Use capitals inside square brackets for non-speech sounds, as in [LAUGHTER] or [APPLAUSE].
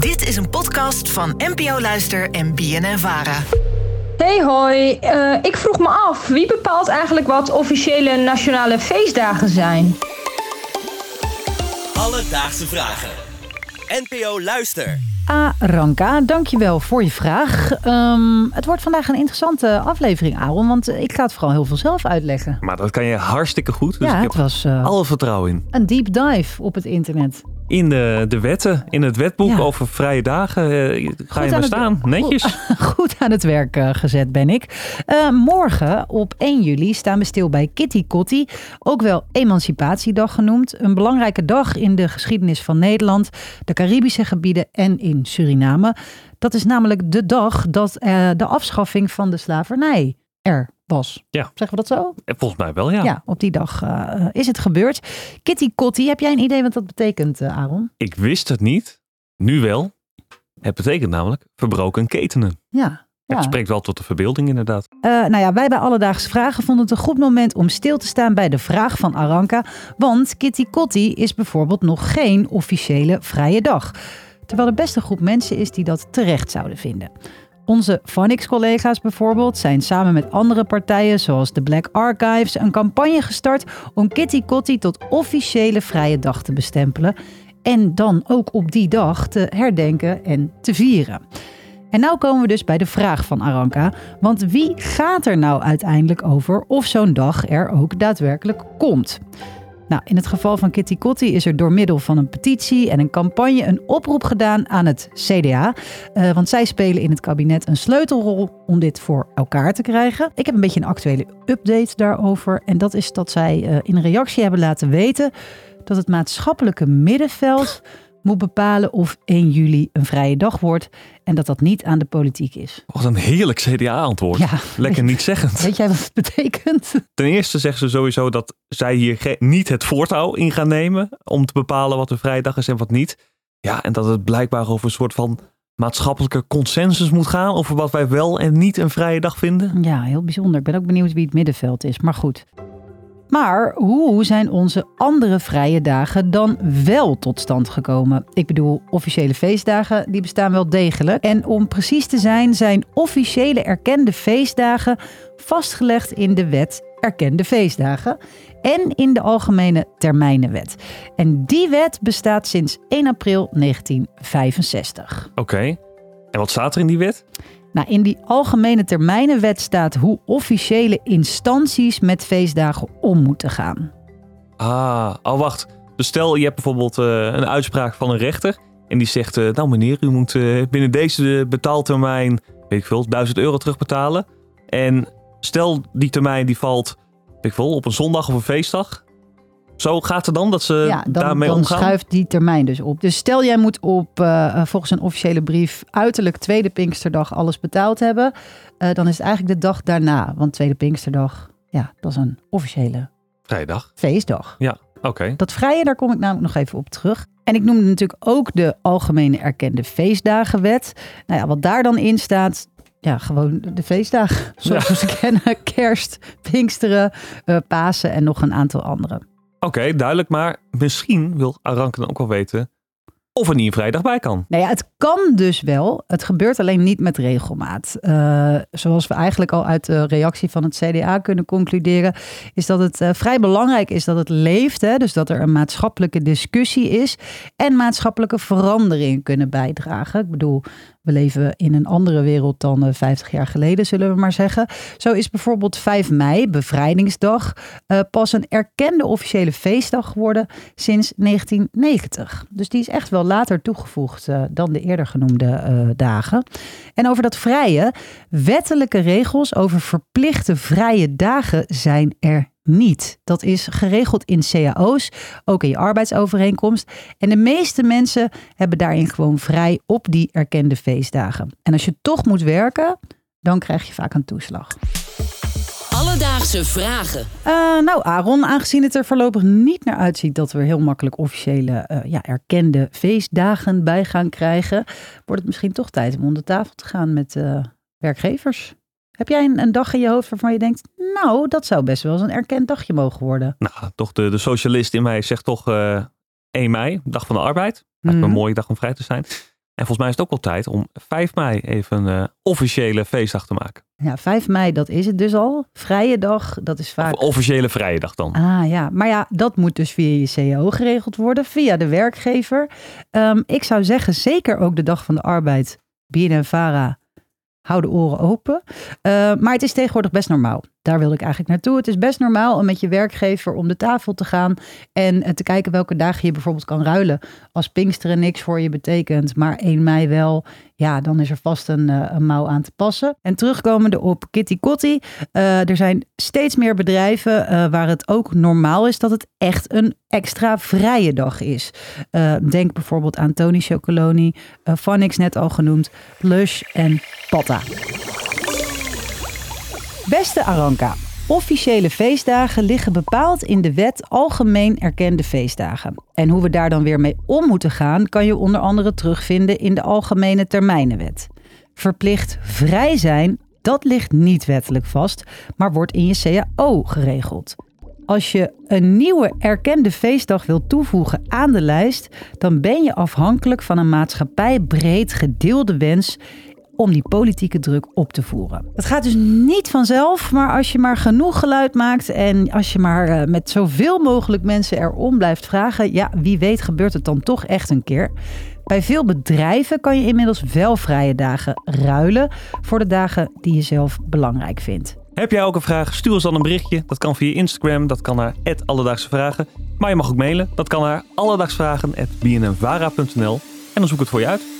Dit is een podcast van NPO Luister en BNN Vara. Hey hoi, Eh, ik vroeg me af, wie bepaalt eigenlijk wat officiële nationale feestdagen zijn? Alledaagse vragen. NPO Luister. Aranka, dankjewel voor je vraag. Ehm, het wordt vandaag een interessante aflevering, Aaron, want ik ga het vooral heel veel zelf uitleggen. Maar dat kan je hartstikke goed. Dus ja, ik het heb was eh, alle vertrouwen in. een deep dive op het internet. In de, de wetten, in het wetboek Ja. over vrije dagen, eh, ga je maar het- staan. Netjes. [LAUGHS] Goed aan het werk eh, gezet ben ik. Eh, morgen op 1 juli staan we stil bij Kitty Kotti, ook wel Emancipatiedag genoemd. Een belangrijke dag in de geschiedenis van Nederland, de Caribische gebieden en in Suriname. Dat is namelijk de dag dat de afschaffing van de slavernij er was. Ja. Zeggen we dat zo? Eh, Volgens mij wel, ja. Ja, op die dag eh, is het gebeurd. Kitty Kotti, heb jij een idee wat dat betekent, eh, Aaron? Ik wist het niet. Nu wel. Het betekent namelijk verbroken ketenen. Ja. Het ja. spreekt wel tot de verbeelding inderdaad. Eh, nou ja, wij bij Alledaagse Vragen vonden het een goed moment om stil te staan bij de vraag van Aranka. Want Kitty Kotti is bijvoorbeeld nog geen officiële vrije dag. Terwijl er best een groep mensen is die dat terecht zouden vinden. Onze Vanix-collega's bijvoorbeeld zijn samen met andere partijen zoals de Black Archives een campagne gestart om Kitty Kotti tot officiële vrije dag te bestempelen. En dan ook op die dag te herdenken en te vieren. En nou komen we dus bij de vraag van Aranka. Want wie gaat er nou uiteindelijk over of zo'n dag er ook daadwerkelijk komt? Nou, in het geval van Kitty Kotti is er door middel van een petitie en een campagne een oproep gedaan aan het CDA. Eh, want zij spelen in het kabinet een sleutelrol om dit voor elkaar te krijgen. Ik heb een beetje een actuele update daarover. En dat is dat zij eh, in reactie hebben laten weten dat het maatschappelijke middenveld moet bepalen of 1 juli een vrije dag wordt. En dat dat niet aan de politiek is. Wat een heerlijk CDA-antwoord. Ja. Lekker niet zeggend. Weet jij wat het betekent? Ten eerste zeggen ze sowieso dat zij hier niet het voortouw in gaan nemen om te bepalen wat een vrije dag is en wat niet. Ja, en dat het blijkbaar over een soort van maatschappelijke consensus moet gaan over wat wij wel en niet een vrije dag vinden. Ja, heel bijzonder. Ik ben ook benieuwd wie het middenveld is, maar goed. Maar hoe zijn onze andere vrije dagen dan wel tot stand gekomen? Ik bedoel, officiële feestdagen, die bestaan wel degelijk. En om precies te zijn, zijn officiële erkende feestdagen vastgelegd in de wet erkende feestdagen en in de Algemene Termijnenwet. En die wet bestaat sinds 1 april 1965. Oké. En wat staat er in die wet? Nou, in die algemene termijnenwet staat hoe officiële instanties met feestdagen om moeten gaan. Ah, oh wacht. Dus stel je hebt bijvoorbeeld eh, een uitspraak van een rechter. En die zegt, eh, nou meneer, u moet eh, binnen deze betaaltermijn, weet ik veel, 1000 euro terugbetalen. En stel die termijn die valt, weet ik veel, op een zondag of een feestdag. Zo gaat het dan dat ze ja, dan, daarmee dan omgaan? schuift die termijn dus op. Dus stel jij moet op eh, volgens een officiële brief uiterlijk tweede Pinksterdag alles betaald hebben. eh, dan is het eigenlijk de dag daarna. Want tweede Pinksterdag, ja, dat is een officiële Vrijdag. feestdag. Ja, oké. Dat vrije, daar kom ik namelijk nog even op terug. En ik noemde natuurlijk ook de Algemene Erkende Feestdagenwet. Nou ja, wat daar dan in staat, ja, gewoon de feestdagen. Zoals we ze kennen. [LAUGHS] Kerst, Pinksteren, eh, Pasen en nog een aantal andere. Oké, duidelijk. Maar misschien wil Aranke dan ook wel weten of er niet een vrijdag bij kan. Nou ja, het kan dus wel. Het gebeurt alleen niet met regelmaat. Eh, zoals we eigenlijk al uit de reactie van het CDA kunnen concluderen, is dat het eh, vrij belangrijk is dat het leeft. Hè? Dus dat er een maatschappelijke discussie is en maatschappelijke veranderingen kunnen bijdragen. Ik bedoel, we leven in een andere wereld dan eh, 50 jaar geleden, zullen we maar zeggen. Zo is bijvoorbeeld 5 mei, bevrijdingsdag, eh, pas een erkende officiële feestdag geworden sinds 1990. Dus die is echt wel later toegevoegd eh, dan de eerder genoemde eh, dagen. En over dat vrije, wettelijke regels over verplichte vrije dagen zijn er niet. Dat is geregeld in cao's, ook in je arbeidsovereenkomst. En de meeste mensen hebben daarin gewoon vrij op die erkende feestdagen. En als je toch moet werken, dan krijg je vaak een toeslag. Alledaagse vragen. Eh, nou, Aaron, aangezien het er voorlopig niet naar uitziet dat we er heel makkelijk officiële, eh, ja, erkende feestdagen bij gaan krijgen, wordt het misschien toch tijd om om de tafel te gaan met eh, werkgevers. Heb jij een, een dag in je hoofd waarvan je denkt, nou, dat zou best wel eens een erkend dagje mogen worden? Nou, toch de, de socialist in mij zegt toch eh 1 mei, dag van de arbeid. Lijkt me Mhm. een mooie dag om vrij te zijn. En volgens mij is het ook wel tijd om 5 mei even een eh, officiële feestdag te maken. Ja, 5 mei, dat is het dus al. Vrije dag, dat is vaak... Of officiële vrije dag dan. Ah ja, maar ja, dat moet dus via je CEO geregeld worden, via de werkgever. Ehm, ik zou zeggen, zeker ook de dag van de arbeid, BNNVARA, hou de oren open. Uh, maar het is tegenwoordig best normaal. Daar wilde ik eigenlijk naartoe. Het is best normaal om met je werkgever om de tafel te gaan en uh, te kijken welke dagen je bijvoorbeeld kan ruilen. Als Pinksteren niks voor je betekent, maar 1 mei wel, ja, dan is er vast een, uh, een mouw aan te passen. En terugkomende op Kitty Kotti, er zijn steeds meer bedrijven waar het ook normaal is dat het echt een extra vrije dag is. denk bijvoorbeeld aan Tony Chocoloni, Vanix net al genoemd, Lush en Patta. Beste Aranka, officiële feestdagen liggen bepaald in de wet algemeen erkende feestdagen. En hoe we daar dan weer mee om moeten gaan, kan je onder andere terugvinden in de Algemene Termijnenwet. Verplicht vrij zijn, dat ligt niet wettelijk vast, maar wordt in je CAO geregeld. Als je een nieuwe erkende feestdag wilt toevoegen aan de lijst, dan ben je afhankelijk van een maatschappijbreed gedeelde wens om die politieke druk op te voeren. Het gaat dus niet vanzelf, maar als je maar genoeg geluid maakt en als je maar uh, met zoveel mogelijk mensen erom blijft vragen, ja, wie weet gebeurt het dan toch echt een keer. Bij veel bedrijven kan je inmiddels wel vrije dagen ruilen voor de dagen die je zelf belangrijk vindt. Heb jij ook een vraag? Stuur ons dan een berichtje. Dat kan via Instagram, dat kan naar Alledaagse Vragen. Maar je mag ook mailen. Dat kan naar alledaagsvragen.bnnvara.nl en dan zoek ik het voor je uit.